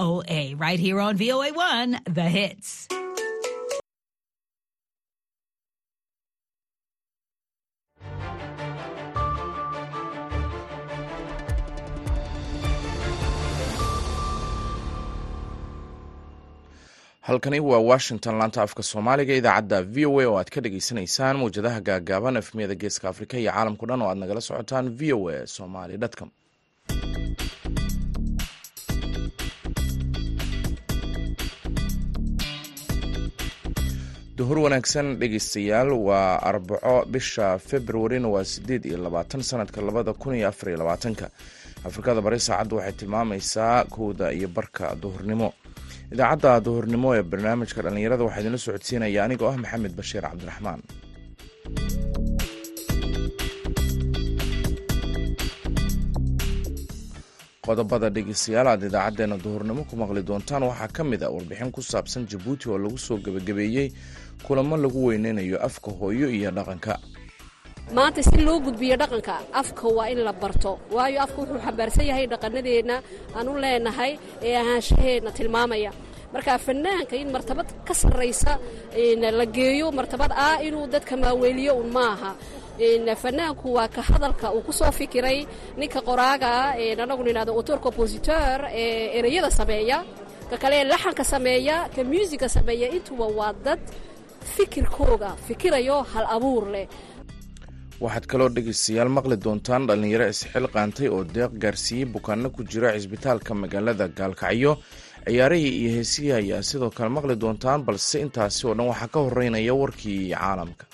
VOA, right here on VOA1, The Hits. halkani waa washington laanta afka soomaaliga idaacadda v o a oo aad ka dhagaysanaysaan mawjadaha gaagaaban efmiyada geeska afrika iyo caalamkao dhan oo aad nagala socotaan v o a somali com duhur wanaagsan dhegeystayaal waa arbaco bisha februarina waa sideed iyo labaatan sanadka labada kun iyo afar iyo labaatanka. Afrikada bari saacaddu waxay tilmaamaysaa kowda iyo barka duhurnimo. Idaacadda duhurnimo ee barnaamijka dhallinyarada waxaa idinla socodsiinaya anigoo ah maxamed bashiir cabdiraxmaan qodobada dhegeystayaal aad idaacadeena duhurnimo ku maqli doontaan waxaa ka mid a warbixin ku saabsan jabuuti oo lagu soo gebagabeeyey kulamo lagu weyneynayo afka hooyo iyo dhaqanka. Maanta si loo gudbiyo dhaqanka afka waa in la barto waayo afka wuxuu xambaarsan yahay dhaqanadeenna aan u leenahay ee ahaanshaheenna tilmaamaya. Marka fanaanka in martabad ka sarraysa la geeyo martabad ah inuu dadka maaweeliyo un maaha fanaanku waa ka hadalka uu ku soo fikiray ninka qoraagaa anagu nidhahdo autor compositeur ee ereyada sameeya ka kale laxanka sameeya ka muusiga sameeya intuba waa dad fikirkooga fikirayo hal abuur leh. Waxaad kaloo dhegeystayaal maqli doontaan dhallinyaro isxil qaantay oo deeq gaarsiiyey bukaano ku jira cisbitaalka magaalada gaalkacyo. Ciyaarihii iyo heesihii ayaa sidoo kale maqli doontaan balse intaasi oo dhan waxaa ka horeynaya warkii caalamka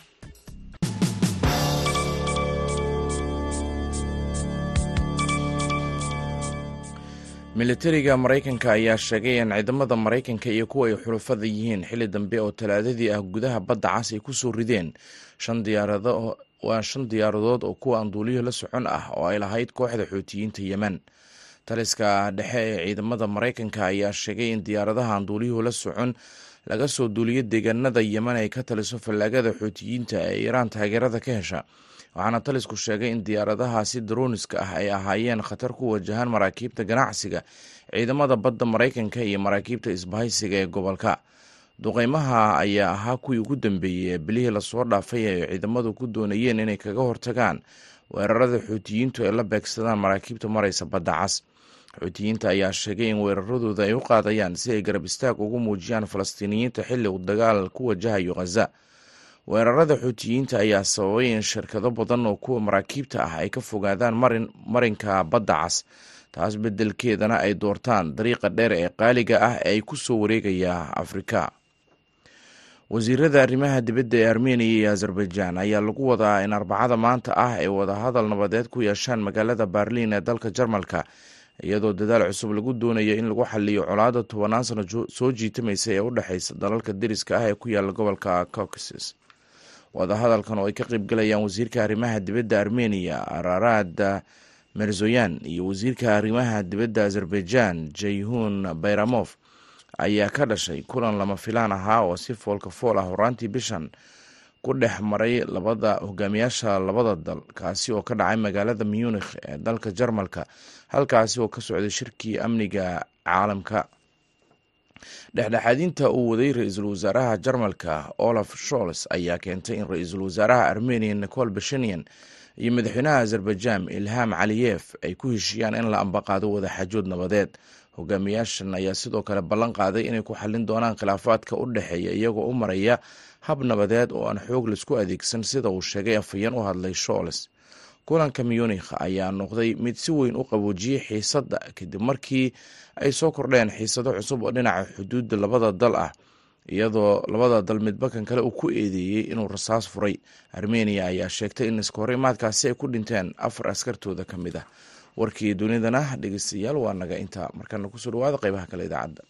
militariga maraykanka ayaa sheegay in ciidamada maraykanka iyo kuwa ay xulafada yihiin xilli dambe oo talaadadii ah gudaha badda cas ay ku soo rideen. Waa shan diyaaradood oo kuwa anduuliyo la socon ah oo ay lahayd kooxda xootiyiinta yemen. Taliska dhexe ee ciidamada maraykanka ayaa sheegay in diyaaradaha anduuliyuhu la socon laga soo duuliyo deegaanada yemen ay ka taliso fallaagada xootiyiinta ee iiraan taageerada ka hesha waxaana talisku sheegay in diyaaradahaasi darooniska ah ay ahaayeen khatar ku wajahaan maraakiibta ganacsiga ciidamada badda maraykanka iyo maraakiibta isbahaysiga ee gobolka. Duqeymaha ayaa ahaa kuwii ugu dambeeyey ee bilihii la soo dhaafay ay ciidamadu ku doonayeen inay kaga hortagaan weerarada xuutiyiintu ay la beegsadaan maraakiibta maraysa badda cas. Xuutiyiinta ayaa sheegay in weeraradooda ay u qaadayaan si ay garab istaag ugu muujiyaan falastiiniyiinta xilli uu dagaal ku wajahayo khaza weerarada xuutiyiinta ayaa sababay in shirkado badan oo kuwa maraakiibta ah ay ka fogaadaan marinka badda cas taas bedelkeedana ay doortaan dariiqa dheer ee qaaliga ah ee ay ku soo wareegaya afrika. Wasiirada arrimaha dibadda ee armeniya iyo azerbaijan ayaa lagu wadaa in arbacada maanta ah ay wadahadal nabadeed ku yeeshaan magaalada berliin ee dalka jarmalka iyadoo dadaal cusub lagu doonayo in lagu xaliyo colaada tobanaan sano soo jiitamaysa ee u dhexeysa dalalka deriska ah ee ku yaalla gobolka caucasus wadahadalkan oo ay ka qeybgalayaan wasiirka arrimaha dibadda armeniya ararad merzoyan iyo wasiirka arrimaha dibadda azerbaijan jayhun bayramof ayaa ka dhashay kulan lama filaan ahaa oo si foolka fool ah horaantii bishan ku dhex maray labada hogaamiyaasha labada dal kaasi oo ka dhacay magaalada munikh ee dalka jarmalka halkaasi oo ka socday shirkii amniga caalamka dhexdhexaadinta uu waday ra'iisul wasaaraha jarmalka olaf sholz ayaa keentay in ra'iisul wasaaraha armeniya nicol bashanian iyo madaxweynaha azerbaijan ilham caliyef ay ku heshiiyaan in la ambaqaado wadaxaajood nabadeed. Hogaamiyaashan ayaa sidoo kale ballan qaaday inay ku xallin doonaan khilaafaadka u dhexeeya iyagoo u maraya hab nabadeed oo aan xoog la isku adeegsan sida uu sheegay afhayeen u hadlay sholes kulanka munikh ayaa noqday mid si weyn u qaboojiyey xiisadda kadib markii ay soo kordheen xiisado cusub oo dhinaca xuduudda labada dal ah iyadoo labada dal midbakan kale uu ku eedeeyey inuu rasaas furay. Armeniya ayaa sheegtay in iskahorimaadkaasi ay ku dhinteen afar askartooda ka mid ah. Warkii dunidana dhegeystayaal waa naga intaa. Markana ku soo dhawaada qeybaha kale idaacadda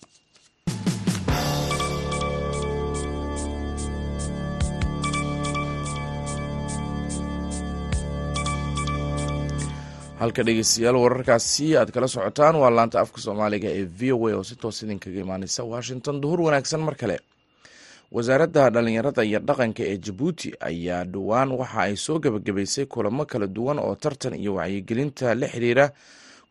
halka dhegeystayaal wararkaasi aad kala socotaan waa laanta afka soomaaliga ee v o a oo si toos idinkaga imaaneysa washington. Duhur wanaagsan mar kale. Wasaaradda dhallinyarada iyo dhaqanka ee jabuuti ayaa dhowaan waxa ay soo gebagabaysay kulamo kala duwan oo tartan iyo wacyigelinta la xiriira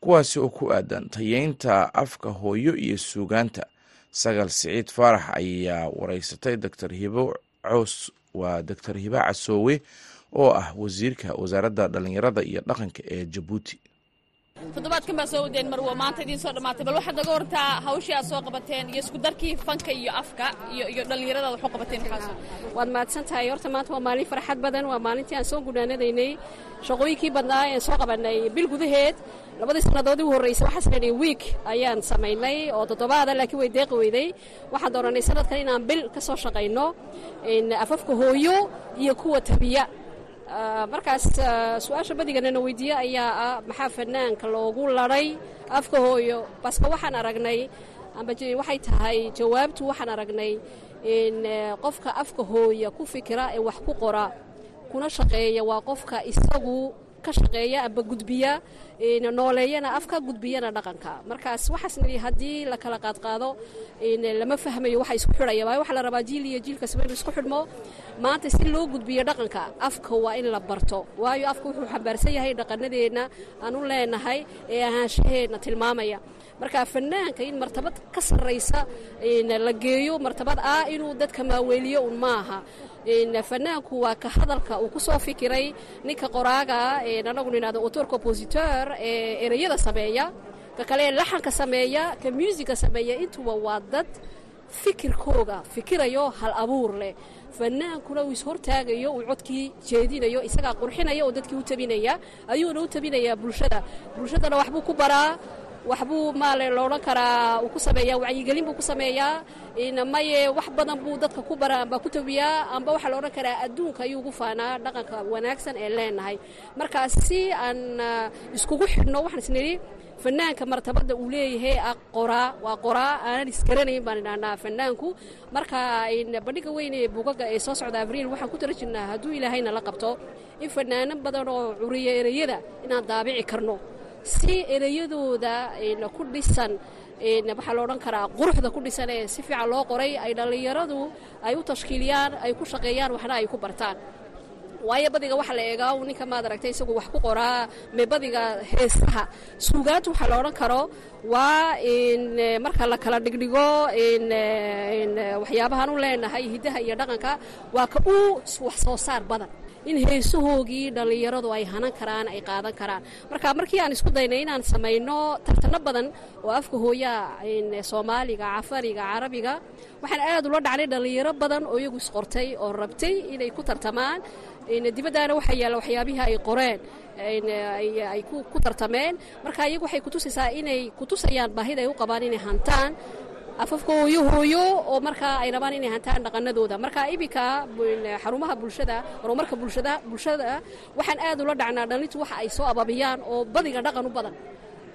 kuwaasi oo ku aadan tayeynta afka hooyo iyo suugaanta. Sagal siciid faarax ayaa wareysatay doctor hibo cows waa doctor hibo casoowe oo ah wasiirka wasaaradda dhallinyarada iyo dhaqanka ee jabuuti toddobaadkan baa soo wadeen marwo maanta idiin soo dhammaatay bal waxaad naga wartaa hawshii aad soo qabateen iyo isku darkii fanka iyo afka iyo iyo dhallinyarada waxu qabateen waad mahadsan tahay horta maanta waa maalin farxad badan waa maalintii aan soo gunaanadaynay shaqooyinkii badnaa aan soo qabanay bil gudaheed. Labadii sannadood u horreysay waxaa sanadhay wiik ayaan samaynay oo toddobaada laakiin way deeqi weyday. Waxaan doonanay sanadkan inaan bil ka soo shaqayno afafka hooyo iyo kuwa tabiya markaas su'aasha badiganana weydiiye ayaa ah maxaa fanaanka loogu laday afka hooyo baske waxaan aragnay amba waxay tahay jawaabtu waxaan aragnay in qofka afka hooya ku fikira ee wax ku qora kuna shaqeeya waa qofka isagu ka shaqeeya amba gudbiya nooleeyana afka gudbiyana dhaqanka. Markaas waxaas nidhi haddii la kala qaadqaado lama fahmayo waxa isku xidhaya waayo waxaa la rabaa jiil iyo jiilka saba inu isku xidhmo. Maanta si loo gudbiyo dhaqanka afka waa in la barto. Waayo afka wuxuu xambaarsan yahay dhaqanadeenna aan u leenahay ee ahaanshaheenna tilmaamaya. Marka fanaanka in martabad ka sarraysa la geeyo martabad ah inuu dadka maaweeliyo un maaha fanaanku waa ka hadalka uu ku soo fikiray ninka qoraaga anagu nidhahdo autor compositeur ee ereyada sameeya ka kale laxanka sameeya ka muusiga sameeya intuba waa dad fikirkooga fikirayo hal abuur leh. Fanaankuna uu ishortaagayo uu codkii jeedinayo isagaa qurxinaya oo dadkii u tabinaya ayuuna u tabinayaa bulshada. Bulshadana waxbuu ku baraa waxbuu maale loodhan karaa uu ku sameeyaa wacyigelin buu ku sameeyaa. Maye wax badan buu dadka ku bara amba ku tabiyaa amba waxaa la odhan karaa adduunka ayuu ugu faanaa dhaqanka wanaagsan ee leenahay. Markaas si aan iskugu xidhno waxaan isnidhi fanaanka martabada uu leeyahay ah qoraa waa qoraa aanan isgaranayn baan idhahnaa fanaanku marka bandhiga weyn ee buugaga ee soo socda abriil waxaan ku tala jirnaa hadduu ilaahayna la qabto in fanaano badan oo curiya ereyada inaan daabici karno si ereyadooda ku dhisan waxaa la odhan karaa quruxda ku dhisan ee si fiican loo qoray ay dhallinyaradu ay u tashkiiliyaan ay ku shaqeeyaan waxna ay ku bartaan. Waayo badiga waxaa la eegaa uu ninka maad aragtay isagu wax ku qoraa mee badiga heesaha. Suugaanta waxaa la odhan karo waa marka la kala dhigdhigo waxyaabahaan u leenahay hiddaha iyo dhaqanka waa ka uu wax soo saar badan in heesahoogii dhallinyaradu ay hanan karaan ay qaadan karaan. Marka markii aan isku daynay inaan samayno tartano badan oo afka hooyaa soomaaliga cafariga carabiga waxaan aad ula dhacnay dhallinyaro badan oo iyagu isqortay oo rabtay inay ku tartamaan dibaddaana waxaa yaalla waxyaabihii ay qoreen ay ku tartameen. Marka iyagu waxay kutusaysaa inay kutusayaan baahida ay u qabaan inay hantaan afafka hooyo hooyo oo markaa ay rabaan inay hantaan dhaqanadooda marka iminka xarumaha bulshada horumarka bulshada bulshada waxaan aad ula dhacnaa dhalintu waxa ay soo ababiyaan oo badiga dhaqan u badan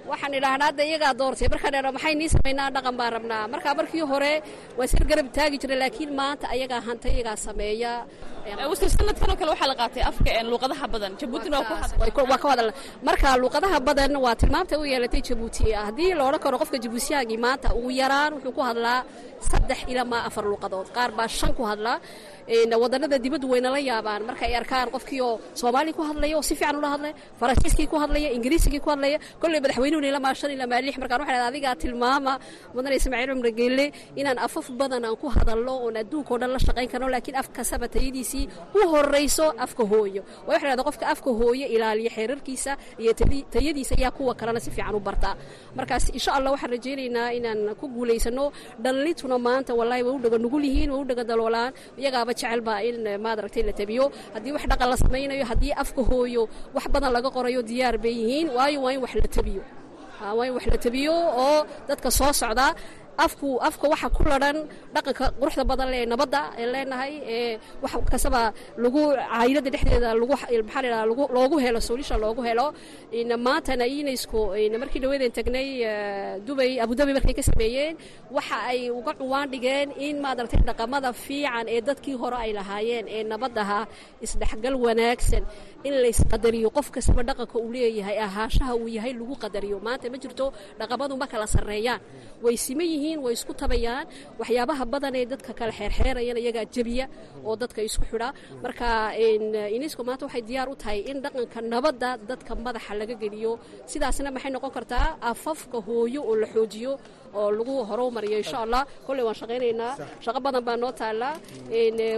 waxaan idhaahnaa hadda iyagaa doortay markaan idhahno maxay nii samaynaa dhaqan baan rabnaa. Marka markii hore waa sir garab taagi jiray laakiin maanta ayagaa hanta iyagaa sameeya. Wasiir sanadkan oo kale waxaa la qaatay afka luuqadaha badan. Jabuutina waa ka hadal marka luuqadaha badan waa tilmaamta u yeelatay jabuuti. Haddii la odhan karo qofka jabuutiyaagii maanta ugu yaraan wuxuu ku hadlaa saddex ilaa maa afar luuqadood qaar baa shan ku hadlaa. Wadanada dibaddu wayna la yaabaan. Marka ay arkaan qofkii oo soomaali ku hadlaya oo si fiican ula hadlaya faransiiskii ku hadlaya ingiriisigii ku hadlaya kolley madaxweynuhuna markaan waxaa adigaa tilmaama mudane ismaaciil cumar geelle inaan afaf badan aan ku hadalno oon adduunka o dhan la shaqayn karno laakiin af kastaba tayadiisii u horrayso afka hooyo. Waa waxa dhahda qofka afka hooyo ilaaliya xeerarkiisa iyo tayadiisa ayaa kuwa kalena si fiican u bartaa markaas insha allah waxaan rajaynaynaa inaan ku guulaysano dhallintuna maanta wallaahi way u dhaga nugul yihiin way u dhaga daloolaan. Iyagaaba jecelba in maad aragtay la tabiyo. Haddii wax dhaqan la samaynayo haddii afka hooyo wax badan laga qorayo diyaar bay yihiin. Waayo waa in wax la tabiyo waa in wax la tabiyo oo dadka soo socda afku afka waxa ku ladhan dhaqanka quruxda badan lee nabadda ee leenahay ee wax kastaba lagu caayilada dhexdeeda lagu maxaa la loogu helo solution loogu helo. Maantana unesco markii dhaweedeen tagnay dubay abudabi markay ka sameeyeen waxa ay uga cuwaan dhigeen in maad aragtay dhaqamada fiican ee dadkii hore ay lahaayeen ee nabadaha isdhexgal wanaagsan. In la qof kastaba dhaqanka uu leeyahay ahaashaha uu yahay lagu qadariyo. Maanta ma jirto dhaqamadu ma kala sarreeyaan. Way siman yihiin way isku tabayaan. Waxyaabaha badan ee dadka kale xeerxeerayana iyagaa jebiya oo dadka isku xidha. Marka unesco maanta waxay diyaar u tahay in dhaqanka nabadda dadka madaxa laga geliyo. Sidaasna maxay noqon kartaa? Afafka hooyo oo la xoojiyo oo lagu horumariyo insha allah kolley waan shaqaynaynaa. Shaqo badan baa noo taallaa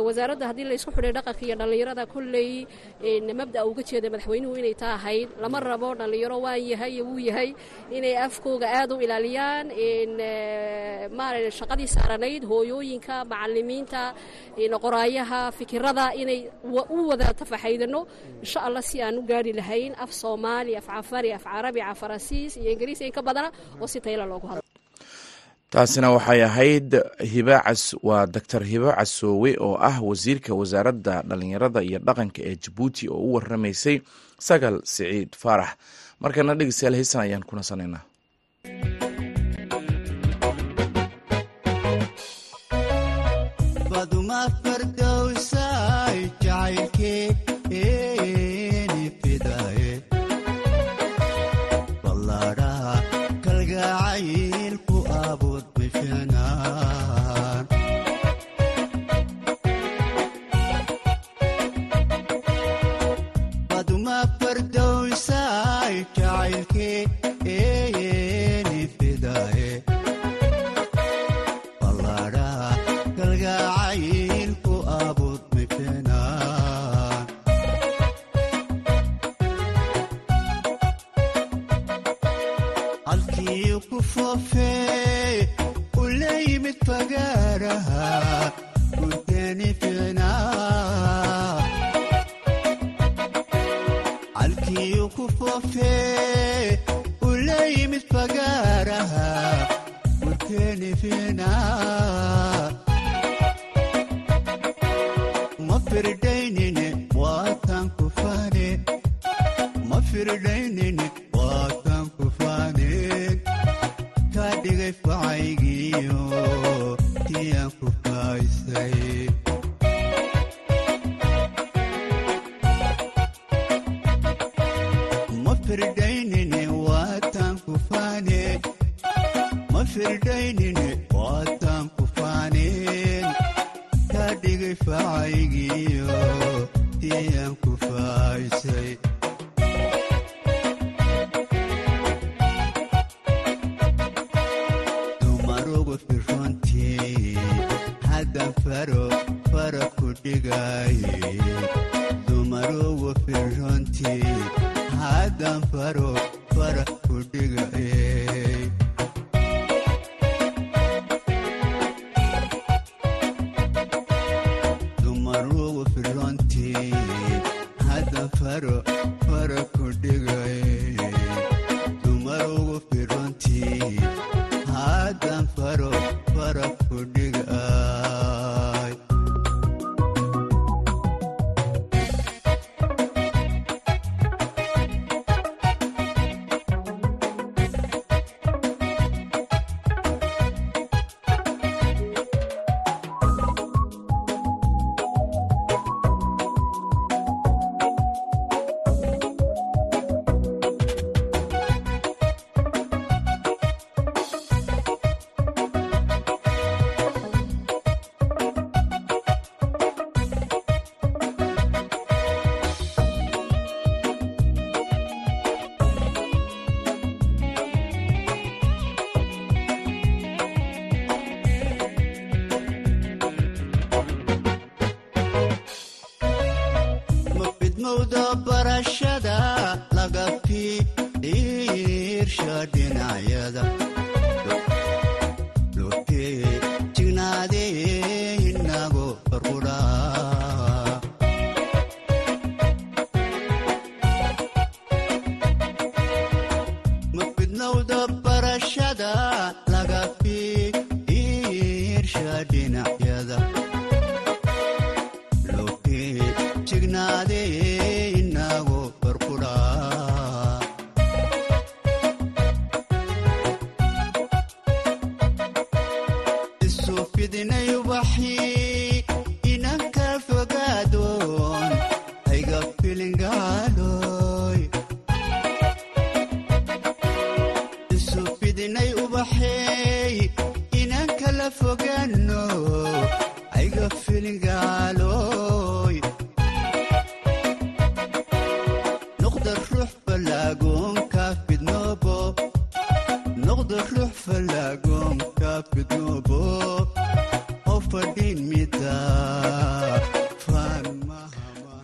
wasaaradda haddii la isku xidhay dhaqanka iyo dhallinyarada kolley mabda uga jeeda madaxweynuhu inay taa ahayd. Lama rabo dhallinyaro waan yahay wuu yahay inay afkooga aad u ilaaliyaan. Maara shaqadii saaranayd hooyooyinka macalimiinta qoraayaha fikirada inay u wada tafaxaydano insha allah si aan u gaari lahayn af soomaali af cafari af carabi af faransiis iyo ingiriisi in ka badana oo si tayla loogu hadlo taasina waxay ahayd hibacas waa doctor hibo casoowe oo ah wasiirka wasaaradda dhallinyarada iyo dhaqanka ee jabuuti oo u waramaysay sagal siciid faarax markana dhegeystayaal hiisan ayaan ku nasanaynaa bilkaynin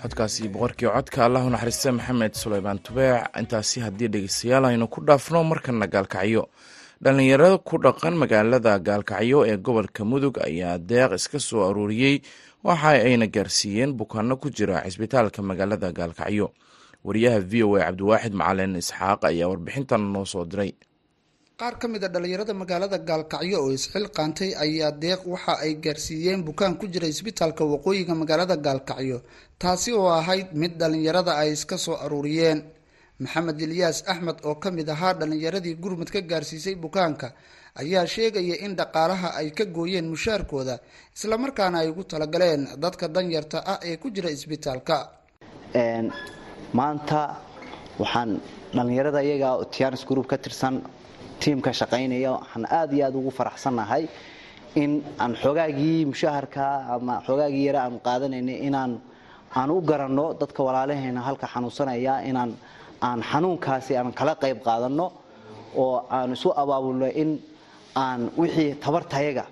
codkaasi boqorkii codka allah u naxariista maxamed suleymaan tubeec intaasi haddii dhegeystayaal aynu ku dhaafno markana gaalkacyo. Dhallinyarada ku dhaqan magaalada gaalkacyo ee gobolka mudug ayaa deeq iska soo aruuriyey. Waxa ayna gaarsiiyeen bukaano ku jira cisbitaalka magaalada gaalkacyo. Wariyaha v o a cabdiwaaxid macalin isxaaq ayaa warbixintan noo soo diray qaar ka mid a dhallinyarada magaalada gaalkacyo oo isxilqaantay ayaa deeq waxa ay gaarsiiyeen bukaan ku jira isbitaalka waqooyiga magaalada gaalkacyo taasi oo ahayd mid dhallinyarada ay iska soo aruuriyeen. Maxamed ilyaas axmed oo ka mid ahaa dhallinyaradii gurmud ka gaarsiisay bukaanka ayaa sheegaya in dhaqaalaha ay ka gooyeen mushaarkooda islamarkaana ay ugu talagaleen dadka danyarta ah ee ku jira isbitaalka. Maanta waxaan dhallinyarada iyaga tianis group ka tirsan tiimka shaqaynaya waxaan aada iyo aada ugu faraxsannahay in aan xoogaagii mushaharka ama xoogaagii yare aanu qaadanaynay inaan aan u garanno dadka walaalaheena halka xanuunsanaya inaan aan xanuunkaasi aan kala qayb qaadanno oo aan isu abaabulno in aan wixii tabartayaga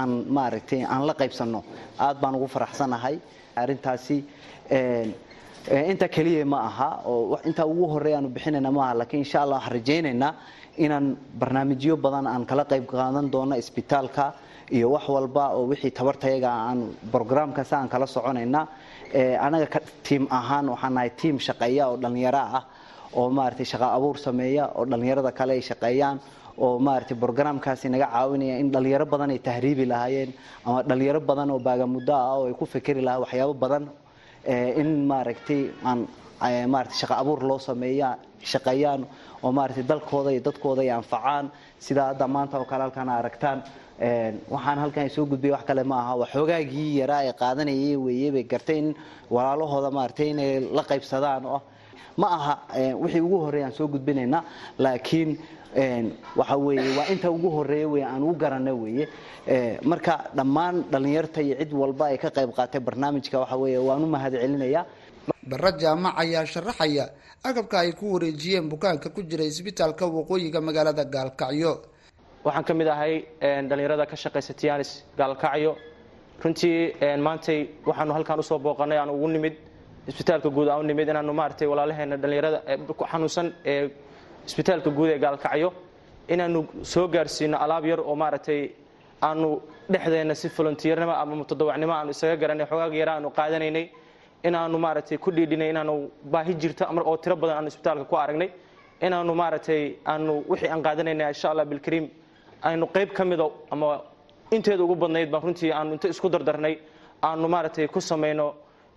aan maaragtay aan la qaybsanno. Aad baan ugu faraxsannahay arrintaasi inta keliya ma aha oo intaa ugu horey aanu bixinayna maaha laakiin insha allah waxaan rajaynaynaa inaan barnaamijyo badan aan kala qayb qaadan doono isbitaalka iyo wax walba oo wixii tabartayaga aan brograamkaas aan kala soconayna anaga ka tiim ahaan waxaan nahay tiim shaqeeya oo dhallinyaro ah oo maaragtay shaqa abuur sameeya oo dhallinyarada kale ay shaqeeyaan oo maaragtay brograamkaasi naga caawinaya in dhallinyaro badan ay tahriibi lahaayeen ama dhallinyaro badan oo baagamuddo ah oo ay ku fikeri lahaa waxyaabo badan in maaragtay aan maaragtay shaqa abuur loo sameeya shaqeeyaan oo maaragtay dalkooda iyo dadkooda ay anfacaan. Sida hadda maanta oo kale halkaan aragtaan waxaan halkan soo gudbiyay wax kale ma aha waa xoogaagii yaraa ee qaadanayay weeye gartay in walaalahooda maaragtay inay la qaybsadaan oo ma aha wixii ugu horreeya aan soo gudbinaynaa laakiin waxa weeye waa inta ugu horreeya wey aan ugu garana weeye. Marka dhammaan dhallinyarta iyo cid walba ay ka qayb qaatay barnaamijka waxa weeye waan u mahad celinayaa. Barre jaamac ayaa sharaxaya agabka ay ku wareejiyeen bukaanka ku jira isbitaalka waqooyiga magaalada gaalkacyo. Waxaan ka mid ahay dhallinyarada ka shaqaysa tianis gaalkacyo. Runtii maantay waxaanu halkaan u soo booqanay aan ugu nimid isbitaalka guud aan u nimid inaanu maaragtay walaalaheena dhallinyarada xanuunsan ee isbitaalka guud ee gaalkacyo inaanu soo gaarsiino alaab yar oo maaragtay aanu dhexdeena si volunteernimo ama mutadawacnimo aanu isaga garanay xogaaga yara aanu qaadanaynay inaanu maaragtay ku dhiidhinay inaanu baahi jirto oo tiro badan aanu isbitaalka ku aragnay inaanu maaragtay aanu wixii aan qaadanayna insha allah bilkariim aynu qayb ka mido ama inteeda ugu badnayd baan runtii aanu inta isku dardarnay aanu maaragtay ku samayno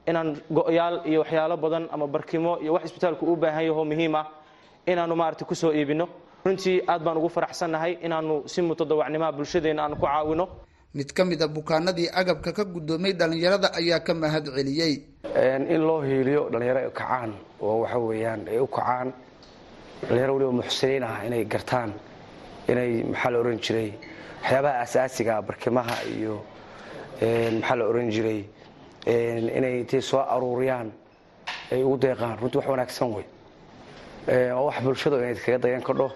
inaan go-yaal iyo waxyaalo badan ama barkimo iyo wax isbitaalku u baahan yaho muhiim ah inaanu maaragtay ku soo iibino runtii aad baan ugu faraxsannahay inaanu si mutadawacnimaha bulshadeena aanu ku caawino. Mid ka mid a bukaanadii agabka ka guddoomay dhallinyarada ayaa ka mahad celiyey. In loo hiiliyo dhallinyaro ay kacaan oo waxa weeyaan ay u kacaan dhallinyaro waliba muxsiniin ah inay gartaan inay maxaa la ohan jiray waxyaabaha asaasiga barkimaha iyo maxaa la ohan jiray inay intay soo aruuriyaan ay ugu deeqaan runtii wax wanaagsan wey oo wax bulshadu inay kaga dayan kadho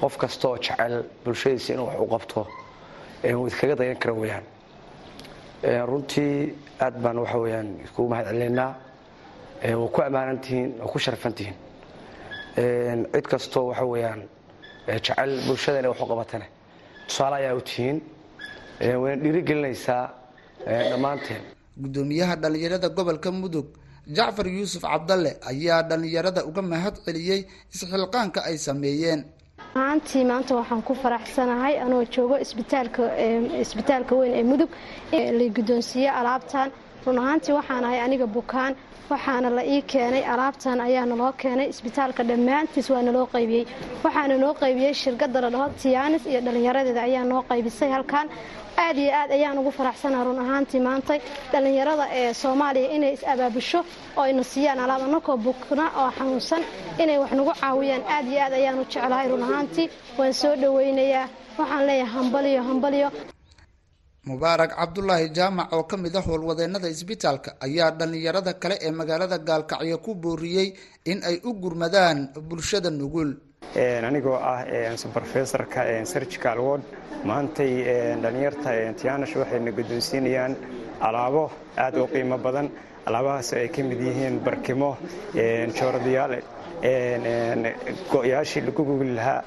qof kasta oo jecel bulshadiisa inuu wax u qabto wuu idkaga dayan kara weyaan runtii aad baan waxa weyaan iskugu mahad celinaynaa waa ku ammaanan tihiin waa ku sharafan tihiin cid kastoo waxa weeyaan jecel bulshada inay wax u qabatane tusaale ayaa u tihiin wayna dhiirigelinaysaa dhammaanteen guddoomiyaha dhallinyarada gobolka mudug jacfar yuusuf cabdalle ayaa dhallinyarada uga mahad celiyey isxilqaanka ay sameeyeen. Maantii maanta waxaan ku faraxsanahay anoo joogo isbitaalka isbitaalka weyn ee mudug la guddoonsiiyey alaabtan. Run ahaantii waxaan ahay aniga bukaan waxaana la ii keenay alaabtan ayaa naloo keenay isbitaalka dhammaantiis waa naloo qaybiyey. Waxaana noo qaybiyey shirkadda la dhaho tiyaanis iyo dhallinyaradeeda ayaa noo qaybisay halkan aad iyo aad ayaan ugu faraxsanaha run ahaantii maantay. Dhallinyarada ee soomaaliya inay is-abaabusho oo ayna siiyaan alaab anakoo bukna oo xanuunsan inay wax nagu caawiyaan. Aad iyo aad ayaanu jeclahay run ahaantii. Waan soo dhoweynayaa. Waxaan leeyahay hambaliyo hambaliyo mubaarak cabdulaahi jaamac oo ka mid ah howlwadeennada isbitaalka ayaa dhallinyarada kale ee magaalada gaalkacyo ku booriyey in ay u gurmadaan bulshada nugul anigoo ah subrofesorka surgical word maantay dhallinyarta tianash waxayna guddoonsiinayaan. Alaabo aad u qiimo badan. Alaabahaas ay ka mid yihiin barkimo jooradayaal go'yaashii lagu gugi lahaa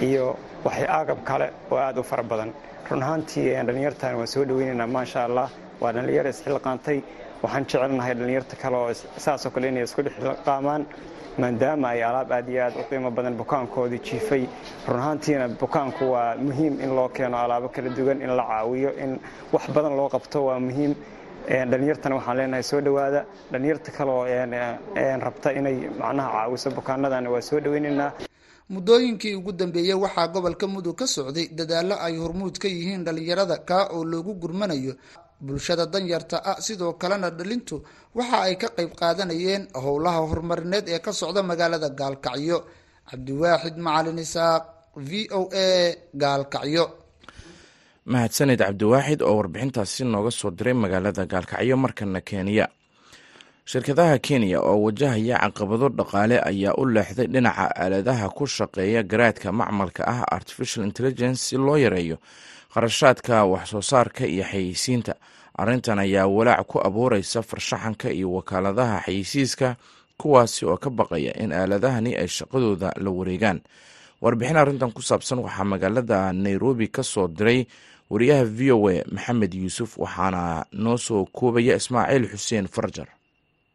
iyo waxay agab kale oo aad u fara badan. Run ahaantii dhallinyartan waan soo dhoweynaynaa maasha allah waa dhallinyar isxilqaantay waxaan jecelnahay dhallinyarta kale oo saasoo kale inay isku dhexilqaamaan maadaama ay alaab aad iyo aad u qiimo badan bukaankoodii jiifay. Run ahaantiina bukaanku waa muhiim in loo keeno alaabo kala duwan in la caawiyo in wax badan loo qabto waa muhiim. Dhallinyartana waxaan leenahay soo dhowaada. Dhallinyarta kaleoo rabta inay macnaha caawiso bukaanadan waa soo dhoweynaynaa muddooyinkii ugu dambeeyey waxaa gobolka mudug ka socday. Dadaallo ay hormuud ka yihiin dhallinyarada kaa oo loogu gurmanayo bulshada danyarta ah sidoo kalena dhalintu waxa ay ka qayb qaadanayeen howlaha horumarineed ee ka socda magaalada gaalkacyo. Cabdiwaaxid macalin isaaq v o a gaalkacyo. Mahadsanid cabdiwaaxid oo warbixintaasi nooga soo diray magaalada gaalkacyo markana kenya. Shirkadaha kenya oo wajahaya caqabado dhaqaale ayaa u leexday dhinaca aaladaha ku shaqeeya garaadka macmalka ah artificial intelligence si loo yareeyo kharashaadka saarka iyo xayeysiinta. Arrintan ayaa walaac ku abuureysa farshaxanka iyo wakaaladaha xayeysiiska kuwaasi oo ka baqaya in aaladahani ay shaqadooda la wareegaan. Warbixin arrintan ku saabsan waxaa magaalada nairobi ka soo diray wariyaha v o a maxamed yuusuf waxaana noo soo koobaya ismaaciil xuseen farjar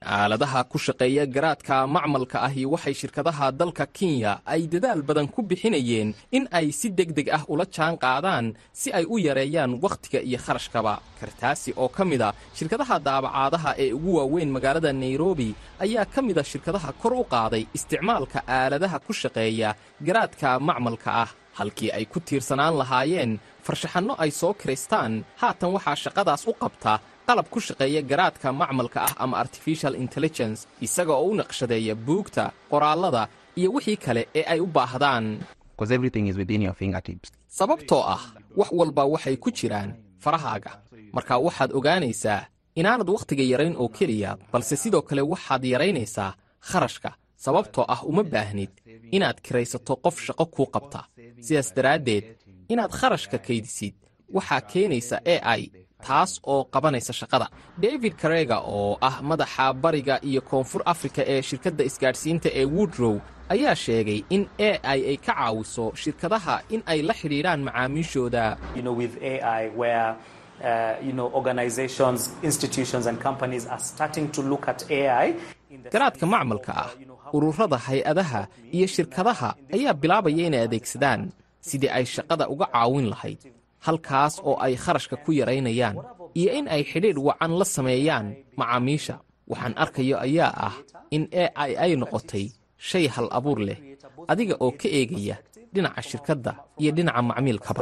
aaladaha ku shaqeeya garaadka macmalka ahi waxay shirkadaha dalka kenya ay dadaal badan ku bixinayeen in ay si deg deg ah ula jaan qaadaan si ay u yareeyaan wakhtiga iyo kharashkaba. Kartaasi oo ka mid a shirkadaha daabacaadaha ee ugu waaweyn magaalada nairobi ayaa ka mid a shirkadaha kor u qaaday isticmaalka aaladaha ku shaqeeya garaadka macmalka ah. Halkii ay ku tiirsanaan lahaayeen farshaxanno ay soo kiraystaan haatan waxaa shaqadaas u qabta qalab ku shaqeeya garaadka macmalka ah ama artificial intelligence isaga oo u naqshadeeya buugta qoraallada iyo wixii kale ee ay u baahdaan. Sababtoo ah wax walba waxay ku jiraan farahaaga. Marka waxaad ogaanaysaa inaanad wakhtiga yarayn oo keliya balse sidoo kale waxaad yaraynaysaa kharashka. Sababtoo ah uma baahnid inaad kiraysato qof shaqo kuu qabta. Sidaas daraaddeed inaad kharashka kaydisid waxaa keenaysa e i taas oo qabanaysa shaqada. David karega oo ah madaxa bariga iyo koonfur afrika ee shirkadda isgaadhsiinta ee woodrow ayaa sheegay in e i ay ka caawiso shirkadaha in ay la xidhiidhaan macaamiishooda. Garaadka macmalka ah ururada hay'adaha iyo shirkadaha ayaa bilaabaya inay adeegsadaan. Sidii ay shaqada uga caawin lahayd halkaas oo ay kharashka ku yaraynayaan iyo in ay xidhiidh wacan la sameeyaan macaamiisha. Waxaan arkayo ayaa ah in e i ay noqotay shay hal abuur leh adiga oo ka eegaya dhinaca shirkadda iyo dhinaca macmiilkaba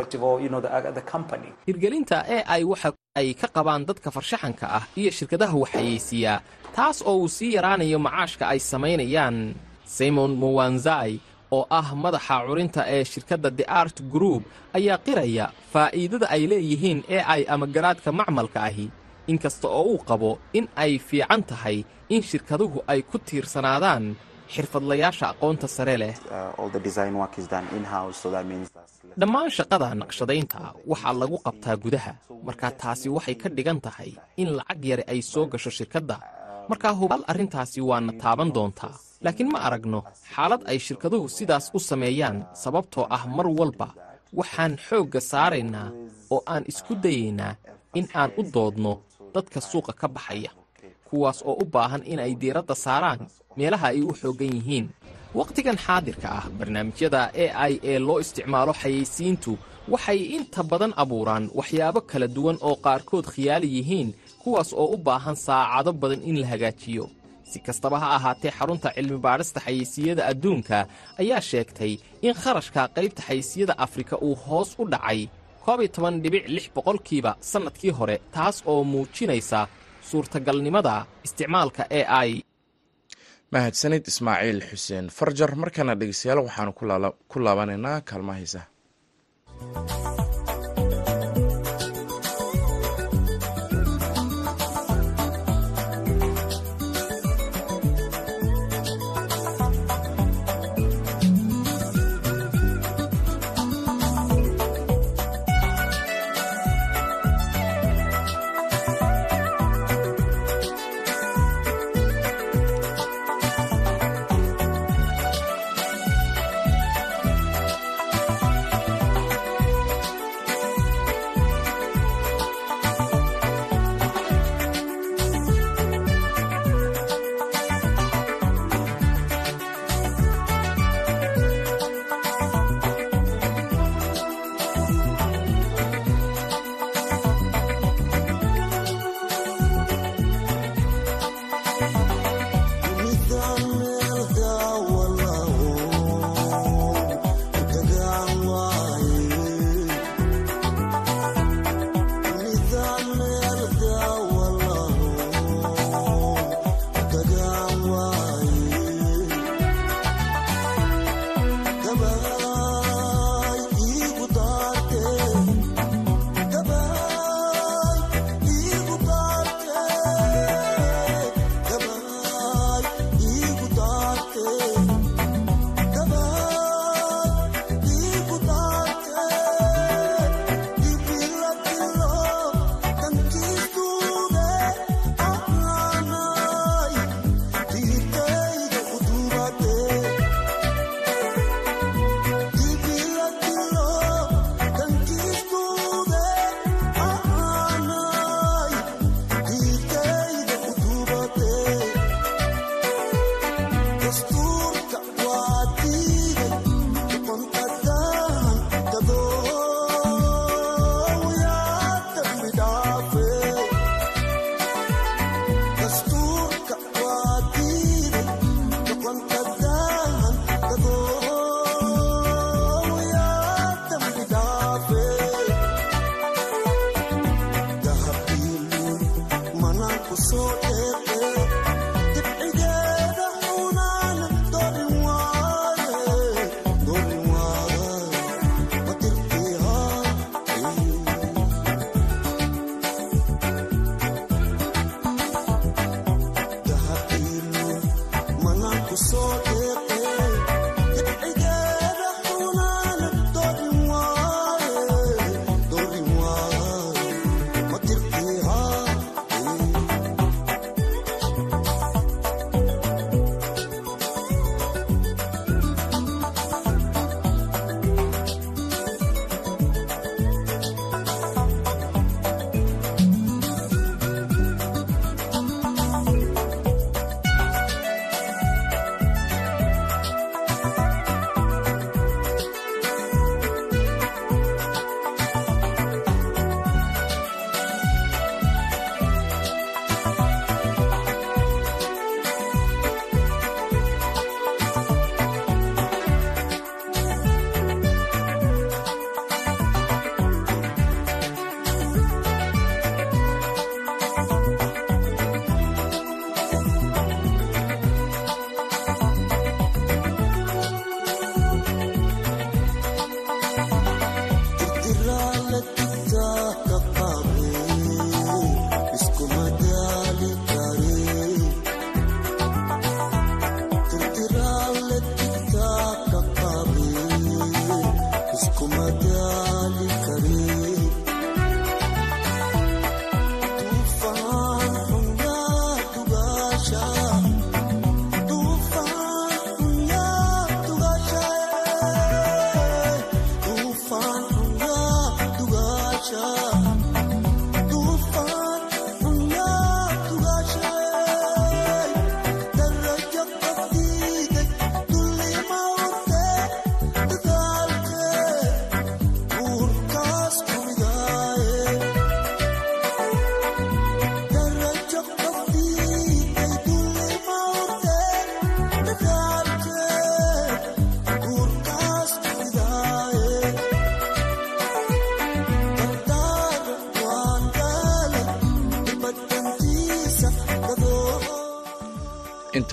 hirgelinta e i waxa ay ka qabaan dadka farshaxanka ah iyo shirkadaha waxayeysiiyaa taas oo uu sii yaraanayo macaashka ay samaynayaan. Simon mowanzai oo ah madaxa curinta ee shirkadda the art group ayaa qiraya faa'iidada ay leeyihiin e i ama garaadka macmalka ahi. Inkasta oo uu qabo in ay fiican tahay in shirkaduhu ay ku tiirsanaadaan xirfadlayaasha aqoonta sare leh. Dhammaan shaqada naqshadaynta waxaa lagu qabtaa gudaha. markaa taasi waxay ka dhigan tahay in lacag yare ay soo gasho shirkadda. Markaa hubaal arrintaasi waana taaban doontaa laakiin ma aragno xaalad ay shirkaduhu sidaas u sameeyaan sababtoo ah mar walba waxaan xoogga saaraynaa oo aan isku dayaynaa in aan u doodno dadka suuqa ka baxaya kuwaas oo u baahan in ay diiradda saaraan meelaha ay u xooggan yihiin. Wakhtigan xaadirka ah barnaamijyada e i ee loo isticmaalo xayeysiintu waxay inta badan abuuraan waxyaabo kala duwan oo qaarkood khiyaali yihiin kuwaas oo u baahan saacado badan in la hagaajiyo si kastaba ha ahaatee xarunta cilmi-baadhista xayeysiiyada adduunka ayaa sheegtay in kharashka qaybta xayeysiiyada afrika uu hoos u dhacay boqolkiiba sannadkii hore taas oo muujinaysa suurtagalnimada isticmaalka e i. Mahadsanid ismaaciil xuseen. Farjar markana dhegeystayaal waxaanu ku laabanaynaa kaalmaha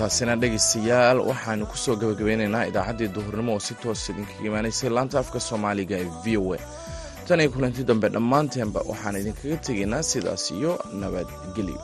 intaasina dhegaystayaal waxaanu ku soo gabagabeynaynaa idaacaddii duhurnimo oo si toos idinkaga imaanaysay laanta afka soomaaliga ee v o a. Tan iyo kulanti dambe dhammaanteenba waxaan idinkaga tegaynaa sidaas iyo nabadgelyo